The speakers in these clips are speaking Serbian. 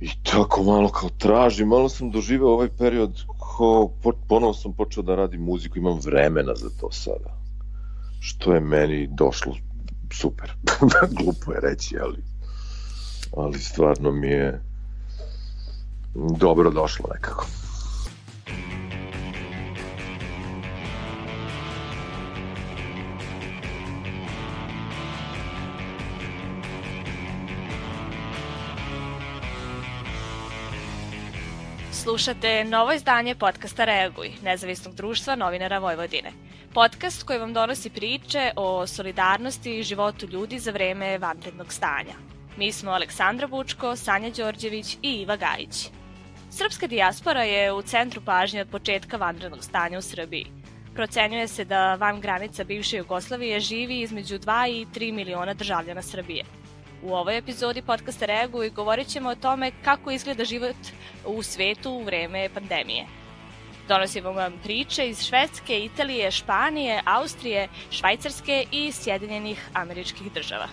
I tako malo kao tražim, malo sam doživeo ovaj period ko ponovo sam počeo da radim muziku, imam vremena za to sada. Što je meni došlo super. Glupo je reći, ali ali stvarno mi je dobro došlo nekako. Slušate novo izdanje podcasta Reaguj, nezavisnog društva novinara Vojvodine. Podcast koji vam donosi priče o solidarnosti i životu ljudi za vreme vanrednog stanja. Mi smo Aleksandra Bučko, Sanja Đorđević i Iva Gajić. Srpska dijaspora je u centru pažnje od početka vanrednog stanja u Srbiji. Procenjuje se da van granica bivše Jugoslavije živi između 2 i 3 miliona državljana Srbije – U ovoj epizodi podcasta Reaguj govorit ćemo o tome kako izgleda život u svetu u vreme pandemije. Donosimo vam priče iz Švedske, Italije, Španije, Austrije, Švajcarske i Sjedinjenih američkih država.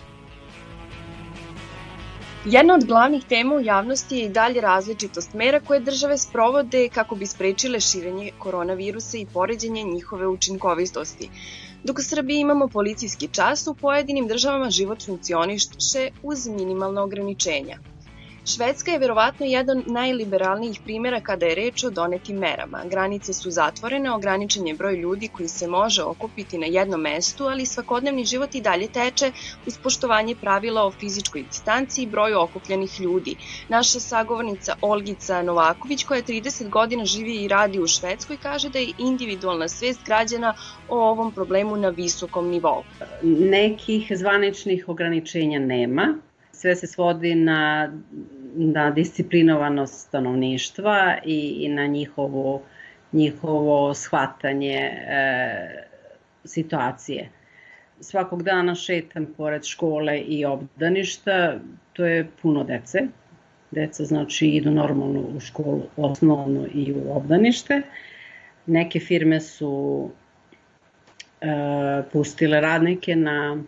Jedna od glavnih tema u javnosti je i dalje različitost mera koje države sprovode kako bi sprečile širenje koronavirusa i poređenje njihove učinkovitosti. Dok u Srbiji imamo policijski čas, u pojedinim državama život funkcioniše uz minimalna ograničenja. Švedska je verovatno jedan najliberalnijih primjera kada je reč o donetim merama. Granice su zatvorene, ograničen je broj ljudi koji se može okupiti na jednom mestu, ali svakodnevni život i dalje teče uz poštovanje pravila o fizičkoj distanci i broju okupljenih ljudi. Naša sagovornica Olgica Novaković, koja 30 godina živi i radi u Švedskoj, kaže da je individualna svest građana o ovom problemu na visokom nivou. Nekih zvaničnih ograničenja nema, sve se svodi na na disciplinovanost stanovništva i, i na njihovo, njihovo shvatanje e, situacije. Svakog dana šetam pored škole i obdaništa, to je puno dece. Deca znači idu normalno u školu, osnovno i u obdanište. Neke firme su e, pustile radnike na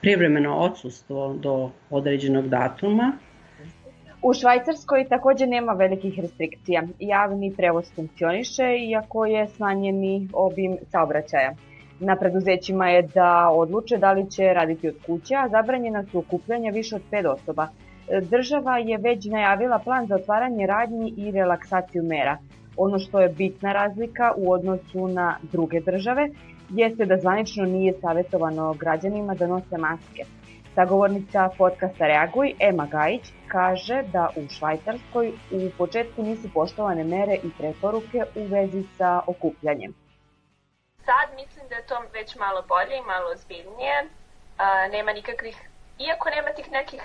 privremeno odsustvo do određenog datuma, U Švajcarskoj takođe nema velikih restrikcija. Javni prevoz funkcioniše, iako je smanjeni obim saobraćaja. Na preduzećima je da odluče da li će raditi od kuće, a zabranjena su okupljanja više od 5 osoba. Država je već najavila plan za otvaranje radnji i relaksaciju mera. Ono što je bitna razlika u odnosu na druge države jeste da zvanično nije savjetovano građanima da nose maske. Sagovornica podcasta Reaguj, Ema Gajić, kaže da u Švajcarskoj u početku nisu poštovane mere i preporuke u vezi sa okupljanjem. Sad mislim da je to već malo bolje i malo ozbiljnije. A, nema nikakvih, iako nema tih nekih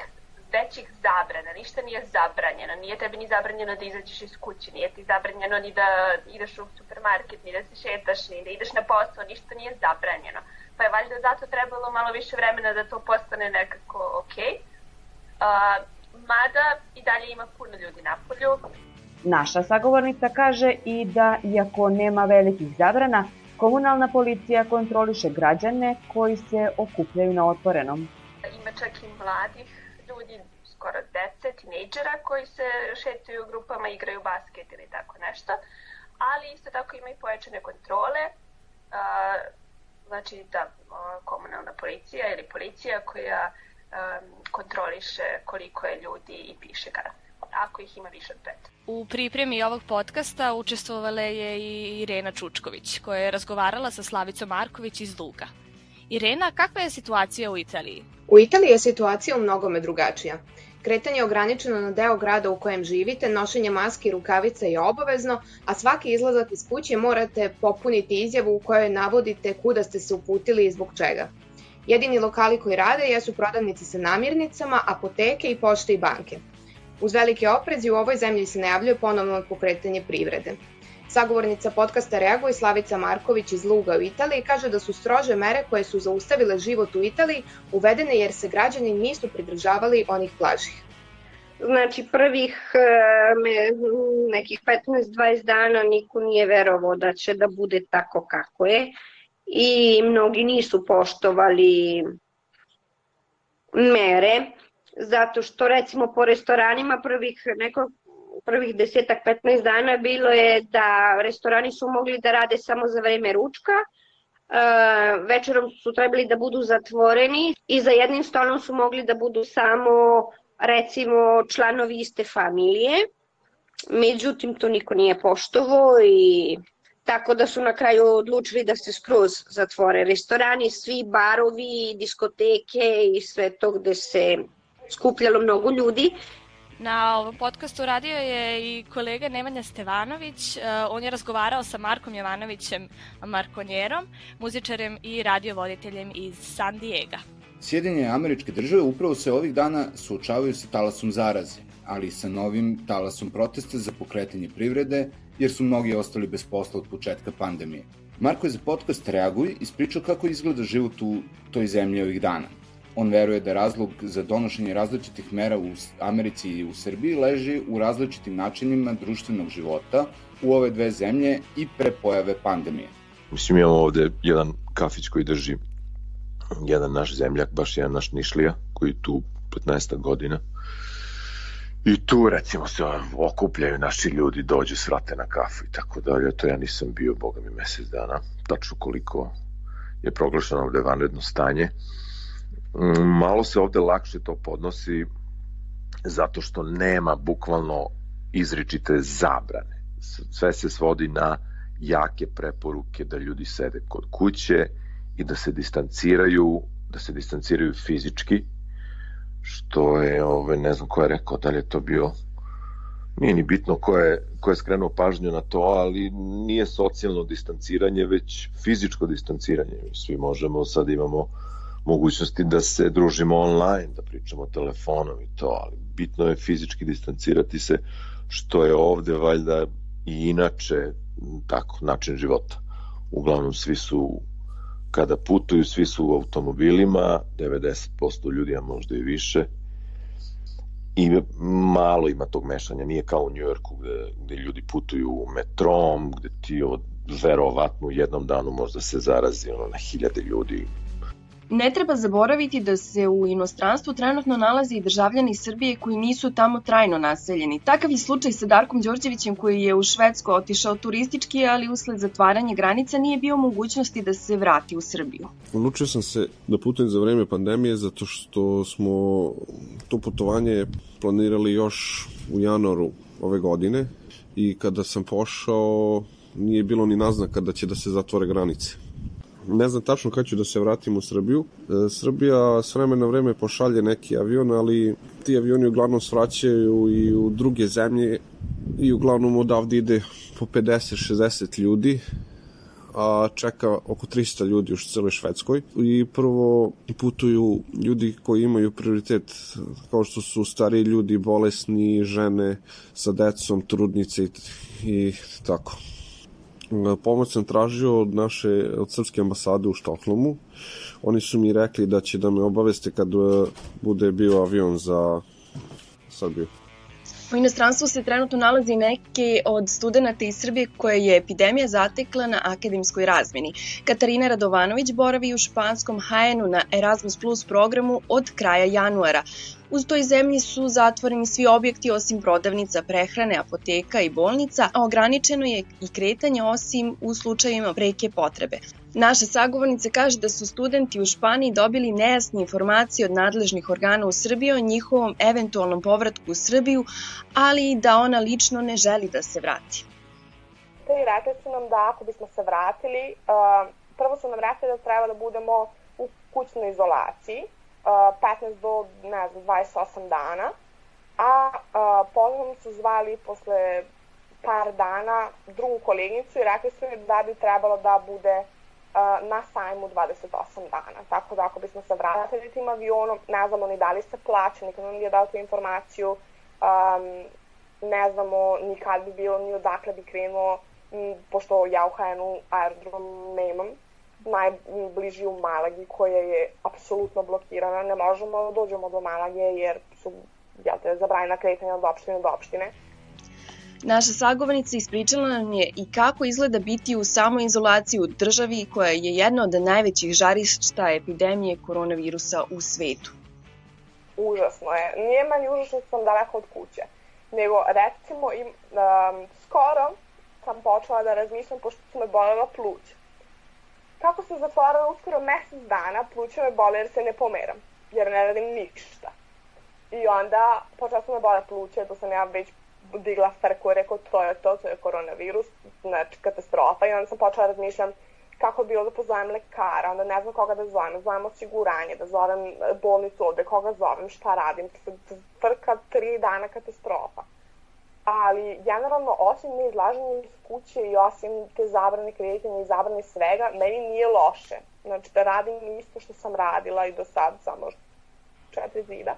većih zabrana, ništa nije zabranjeno, nije tebi ni zabranjeno da izađeš iz kuće, nije ti zabranjeno ni da ideš u supermarket, ni da se šetaš, ni da ideš na posao, ništa nije zabranjeno pa je valjda zato trebalo malo više vremena da to postane nekako ok. Uh, mada i dalje ima puno ljudi na polju. Naša sagovornica kaže i da, iako nema velikih zabrana, komunalna policija kontroliše građane koji se okupljaju na otvorenom. Ima čak i mladih ljudi, skoro dece, tinejdžera koji se šetaju u grupama, igraju basket ili tako nešto, ali isto tako ima i pojačane kontrole. Uh, znači da komunalna policija ili policija koja um, kontroliše koliko je ljudi i piše ga ako ih ima više od pet. U pripremi ovog podcasta učestvovala je i Irena Čučković, koja je razgovarala sa Slavicom Marković iz Luga. Irena, kakva je situacija u Italiji? U Italiji je situacija u mnogome drugačija. Kretanje je ograničeno na deo grada u kojem živite, nošenje maske i rukavica je obavezno, a svaki izlazak iz kuće morate popuniti izjavu u kojoj navodite kuda ste se uputili i zbog čega. Jedini lokali koji rade jesu prodavnice sa namirnicama, apoteke i pošte i banke. Uz velike oprezi u ovoj zemlji se najavljuje ponovno pokretanje privrede. Sagovornica podcasta Reaguj Slavica Marković iz Luga u Italiji kaže da su strože mere koje su zaustavile život u Italiji uvedene jer se građani nisu pridržavali onih blažih. Znači prvih e, nekih 15-20 dana niko nije verovao da će da bude tako kako je i mnogi nisu poštovali mere zato što recimo po restoranima prvih neko prvih desetak, 15 dana bilo je da restorani su mogli da rade samo za vreme ručka, e, večerom su trebali da budu zatvoreni i za jednim stolom su mogli da budu samo recimo članovi iste familije. Međutim, to niko nije poštovo i tako da su na kraju odlučili da se skroz zatvore restorani, svi barovi, diskoteke i sve to gde se skupljalo mnogo ljudi. Na ovom podcastu radio je i kolega Nemanja Stevanović. E, on je razgovarao sa Markom Jovanovićem Markonjerom, muzičarem i radiovoditeljem iz San Diego. Sjedinje američke države upravo se ovih dana suočavaju sa talasom zaraze, ali i sa novim talasom protesta za pokretanje privrede, jer su mnogi ostali bez posla od početka pandemije. Marko je za podcast Reaguj ispričao kako izgleda život u toj zemlji ovih dana. On veruje da razlog za donošenje različitih mera u Americi i u Srbiji leži u različitim načinima društvenog života u ove dve zemlje i pre pojave pandemije. Mislim, imamo ovde jedan kafić koji drži jedan naš zemljak, baš jedan naš Nišlija, koji tu 15 godina. I tu recimo se okupljaju naši ljudi, dođu, svrate na kafu i tako dalje. To ja nisam bio, boga mi, mesec dana, tačno koliko je proglašeno ovde vanredno stanje. Mm, malo se ovde lakše to podnosi zato što nema bukvalno izričite zabrane. Sve se svodi na jake preporuke da ljudi sede kod kuće i da se distanciraju, da se distanciraju fizički, što je, ove, ne znam ko je rekao, da li je to bio nije ni bitno ko je, ko je skrenuo pažnju na to, ali nije socijalno distanciranje, već fizičko distanciranje. Svi možemo, sad imamo mogućnosti da se družimo online, da pričamo telefonom i to, ali bitno je fizički distancirati se, što je ovde valjda i inače tako način života. Uglavnom svi su kada putuju, svi su u automobilima, 90% ljudi, a možda i više, i malo ima tog mešanja, nije kao u Njujorku gde, gde ljudi putuju metrom, gde ti od verovatno u jednom danu možda se zarazi ono, na hiljade ljudi Ne treba zaboraviti da se u inostranstvu trenutno nalazi i državljani Srbije koji nisu tamo trajno naseljeni. Takav je slučaj sa Darkom Đorđevićem koji je u Švedsko otišao turistički, ali usled zatvaranja granica nije bio mogućnosti da se vrati u Srbiju. Odlučio sam se da putujem za vreme pandemije zato što smo to putovanje planirali još u januaru ove godine i kada sam pošao nije bilo ni naznaka da će da se zatvore granice ne znam tačno kada ću da se vratim u Srbiju. E, Srbija s vremena na vreme pošalje neki avion, ali ti avioni uglavnom svraćaju i u druge zemlje i uglavnom odavde ide po 50-60 ljudi a čeka oko 300 ljudi u celoj Švedskoj i prvo putuju ljudi koji imaju prioritet kao što su stari ljudi, bolesni, žene sa decom, trudnice i, i tako pomoć sam tražio od naše, od srpske ambasade u Štokholmu. Oni su mi rekli da će da me obaveste kad e, bude bio avion za Srbiju. U inostranstvu se trenutno nalazi neke od studenta iz Srbije koje je epidemija zatekla na akademskoj razmeni. Katarina Radovanović boravi u španskom Hajenu na Erasmus Plus programu od kraja januara. U toj zemlji su zatvoreni svi objekti osim prodavnica prehrane, apoteka i bolnica, a ograničeno je i kretanje osim u slučajima preke potrebe. Naša sagovornica kaže da su studenti u Španiji dobili nejasne informacije od nadležnih organa u Srbiji o njihovom eventualnom povratku u Srbiju, ali i da ona lično ne želi da se vrati. I rekli su nam da ako bismo se vratili, prvo su nam rekli da treba da budemo u kućnoj izolaciji, 15 do, ne znam, 28 dana, a uh, potom su zvali posle par dana drugu koleginicu i rekli su mi da bi trebalo da bude na sajmu 28 dana. Tako da ako bismo se vratili tim avionom, ne znamo ni da li se plaća, nikad nam nije dao tu informaciju, um, ne znamo ni kad bi bilo, ni odakle bi krenuo, pošto ja u HN-u aerodrom nemam, najbliži u Malagi koja je apsolutno blokirana. Ne možemo da dođemo do Malage jer su jel te, zabranjena kretanja od opštine do opštine. Naša sagovornica ispričala nam je i kako izgleda biti u samoizolaciji u državi koja je jedna od najvećih žarišta epidemije koronavirusa u svetu. užasno je. Nije meni užasno sam daleko od kuće, nego recimo im, um, skoro sam počela da razmišljam pošto su me bolela pluća. Kako se zatvorila uskoro mesec dana, pluća me bole jer se ne pomeram, jer ne radim ništa. I onda počela sam da bole pluća, to sam ja već digla frku, rekao to je to, to je koronavirus, znači katastrofa i onda sam počela da razmišljam kako bi bilo da pozovem lekara, onda ne znam koga da zovem, zovem osiguranje, da zovem bolnicu ovde, koga zovem, šta radim, frka tri dana katastrofa. Ali generalno, osim neizlaženja iz kuće i osim te zabrane kreditanja i zabrane svega, meni nije loše. Znači da radim isto što sam radila i do sad, samo četiri zida.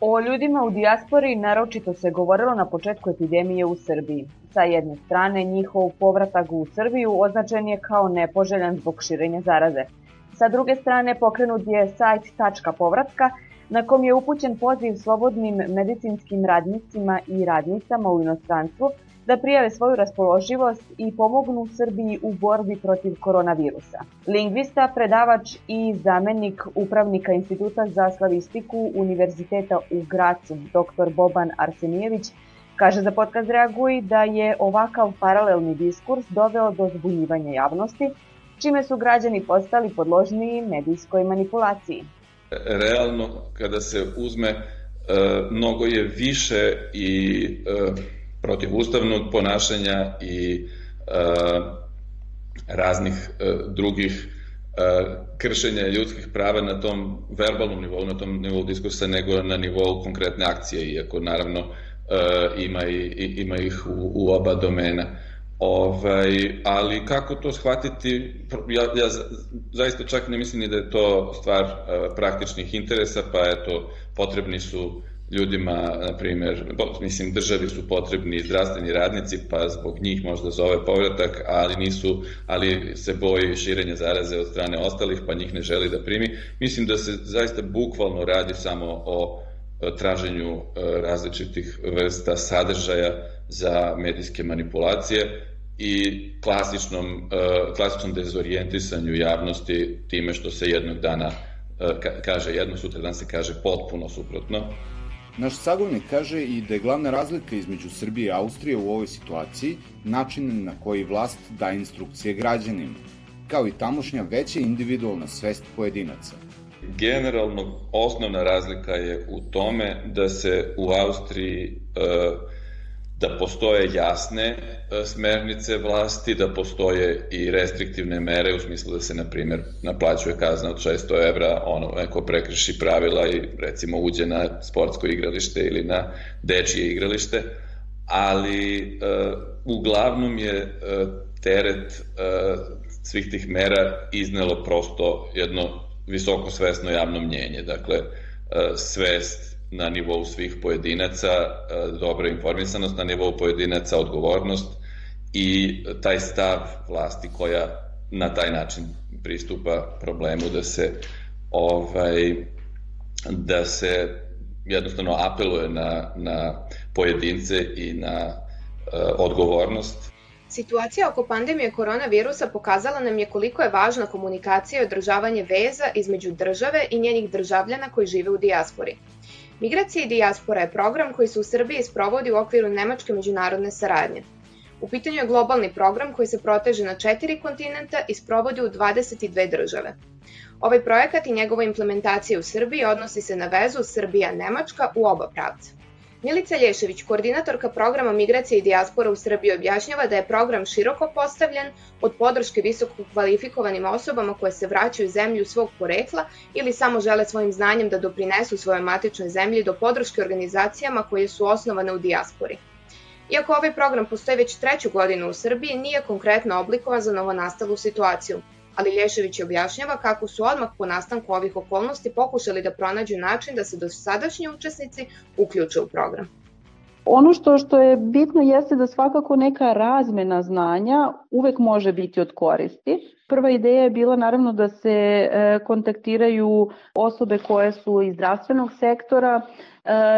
O ljudima u dijaspori naročito se govorilo na početku epidemije u Srbiji. Sa jedne strane, njihov povratak u Srbiju označen je kao nepoželjan zbog širenja zaraze. Sa druge strane, pokrenut je sajt Tačka povratka, na kom je upućen poziv slobodnim medicinskim radnicima i radnicama u inostranstvu da prijave svoju raspoloživost i pomognu Srbiji u borbi protiv koronavirusa. Lingvista, predavač i zamenik upravnika Instituta za slavistiku Univerziteta u Gracu, dr. Boban Arsenijević, kaže za podcast Reaguj da je ovakav paralelni diskurs doveo do zbunjivanja javnosti, čime su građani postali podložniji medijskoj manipulaciji. Realno, kada se uzme, e, mnogo je više i e, protivustavnog ponašanja i uh, raznih drugih kršenja ljudskih prava na tom verbalnom nivou, na tom nivou diskursa, nego na nivou konkretne akcije, iako naravno ima, i, ima ih u, u oba domena. Ovaj, ali kako to shvatiti, ja, ja zaista čak ne mislim ni da je to stvar uh, praktičnih interesa, pa eto, potrebni su ljudima, na primjer, mislim, državi su potrebni zdravstveni radnici, pa zbog njih možda zove povratak, ali nisu, ali se boji širenja zaraze od strane ostalih, pa njih ne želi da primi. Mislim da se zaista bukvalno radi samo o traženju e, različitih vrsta sadržaja za medijske manipulacije i klasičnom, e, klasičnom dezorijentisanju javnosti time što se jednog dana e, kaže jedno, sutra dan se kaže potpuno suprotno. Naš sagovnik kaže i da je glavna razlika između Srbije i Austrije u ovoj situaciji način na koji vlast da instrukcije građanima, kao i tamošnja veća individualna svest pojedinaca. Generalno, osnovna razlika je u tome da se u Austriji uh, da postoje jasne e, smernice vlasti, da postoje i restriktivne mere u smislu da se, na primjer, naplaćuje kazna od 600 evra, ono, neko prekrši pravila i recimo uđe na sportsko igralište ili na dečije igralište, ali uh, uglavnom je uh, teret uh, svih tih mera iznelo prosto jedno visoko svesno javno mnjenje, dakle, uh, svest na nivou svih pojedinaca, e, dobra informisanost na nivou pojedinaca, odgovornost i taj stav vlasti koja na taj način pristupa problemu da se ovaj da se jednostavno apeluje na, na pojedince i na uh, odgovornost. Situacija oko pandemije koronavirusa pokazala nam je koliko je važna komunikacija i održavanje veza između države i njenih državljana koji žive u dijaspori. Migracija i dijaspora je program koji se u Srbiji sprovodi u okviru Nemačke međunarodne saradnje. U pitanju je globalni program koji se proteže na četiri kontinenta i sprovodi u 22 države. Ovaj projekat i njegova implementacija u Srbiji odnosi se na vezu Srbija-Nemačka u oba pravca. Milica Lješević, koordinatorka programa Migracije i dijaspora u Srbiji, objašnjava da je program široko postavljen od podrške visoko kvalifikovanim osobama koje se vraćaju u zemlju svog porekla ili samo žele svojim znanjem da doprinesu svojoj matičnoj zemlji do podrške organizacijama koje su osnovane u dijaspori. Iako ovaj program postoji već treću godinu u Srbiji, nije konkretno oblikovan za novonastalu situaciju ali Lješević objašnjava kako su odmah po nastanku ovih okolnosti pokušali da pronađu način da se do sadašnji učesnici uključe u program. Ono što, što je bitno jeste da svakako neka razmena znanja uvek može biti od koristi. Prva ideja je bila naravno da se e, kontaktiraju osobe koje su iz zdravstvenog sektora,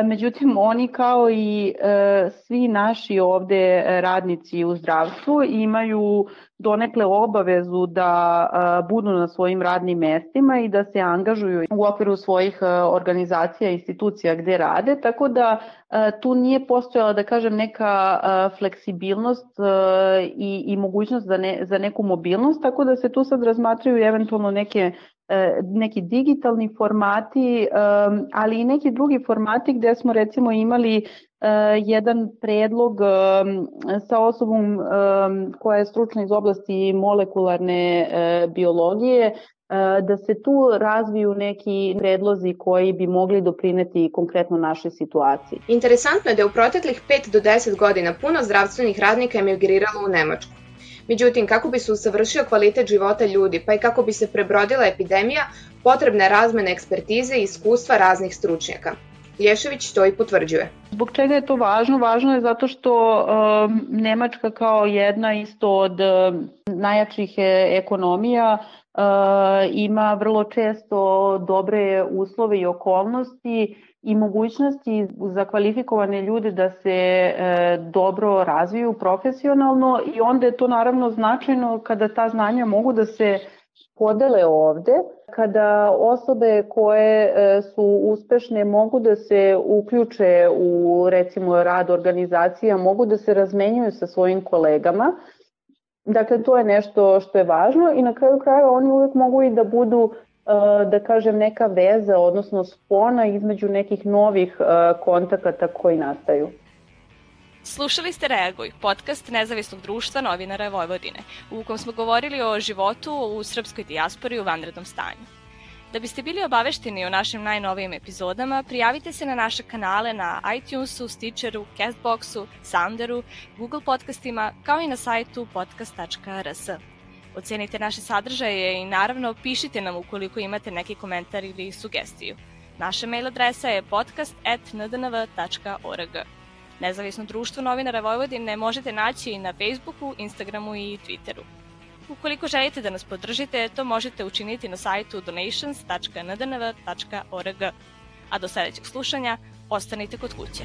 međutim oni kao i e, svi naši ovde radnici u zdravstvu imaju donekle obavezu da budu na svojim radnim mestima i da se angažuju u okviru svojih organizacija i institucija gde rade, tako da tu nije postojala, da kažem, neka fleksibilnost i, i mogućnost za, ne, za neku mobilnost, tako da se tu sad razmatraju eventualno neke neki digitalni formati, ali i neki drugi formati gde smo recimo imali jedan predlog sa osobom koja je stručna iz oblasti molekularne biologije, da se tu razviju neki predlozi koji bi mogli doprineti konkretno našoj situaciji. Interesantno je da je u proteklih 5 do 10 godina puno zdravstvenih radnika emigriralo u Nemačku. Međutim, kako bi se usavršio kvalitet života ljudi, pa i kako bi se prebrodila epidemija, potrebna je razmena ekspertize i iskustva raznih stručnjaka. Lješević to i potvrđuje. Zbog čega je to važno? Važno je zato što um, Nemačka kao jedna isto od um, najjačih e, ekonomija uh, ima vrlo često dobre uslove i okolnosti i mogućnosti za kvalifikovane ljude da se e, dobro razviju profesionalno i onda je to naravno značajno kada ta znanja mogu da se podele ovde, kada osobe koje e, su uspešne mogu da se uključe u recimo rad organizacija, mogu da se razmenjuju sa svojim kolegama. Dakle, to je nešto što je važno i na kraju krajeva oni uvek mogu i da budu da kažem neka veza, odnosno spona između nekih novih e, kontakata koji nastaju. Slušali ste Reaguj, podcast Nezavisnog društva novinara Vojvodine, u kom smo govorili o životu u srpskoj dijaspori u vanrednom stanju. Da biste bili obavešteni o našim najnovijim epizodama, prijavite se na naše kanale na iTunesu, Stitcheru, Castboxu, Sounderu, Google podcastima, kao i na sajtu podcast.rs. Ocenite naše sadržaje i naravno pišite nam ukoliko imate neki komentar ili sugestiju. Naša mail adresa je podcast.ndnv.org. Nezavisno društvo novinara Vojvodine možete naći i na Facebooku, Instagramu i Twitteru. Ukoliko želite da nas podržite, to možete učiniti na sajtu donations.ndnv.org. A do sledećeg slušanja, ostanite kod kuće.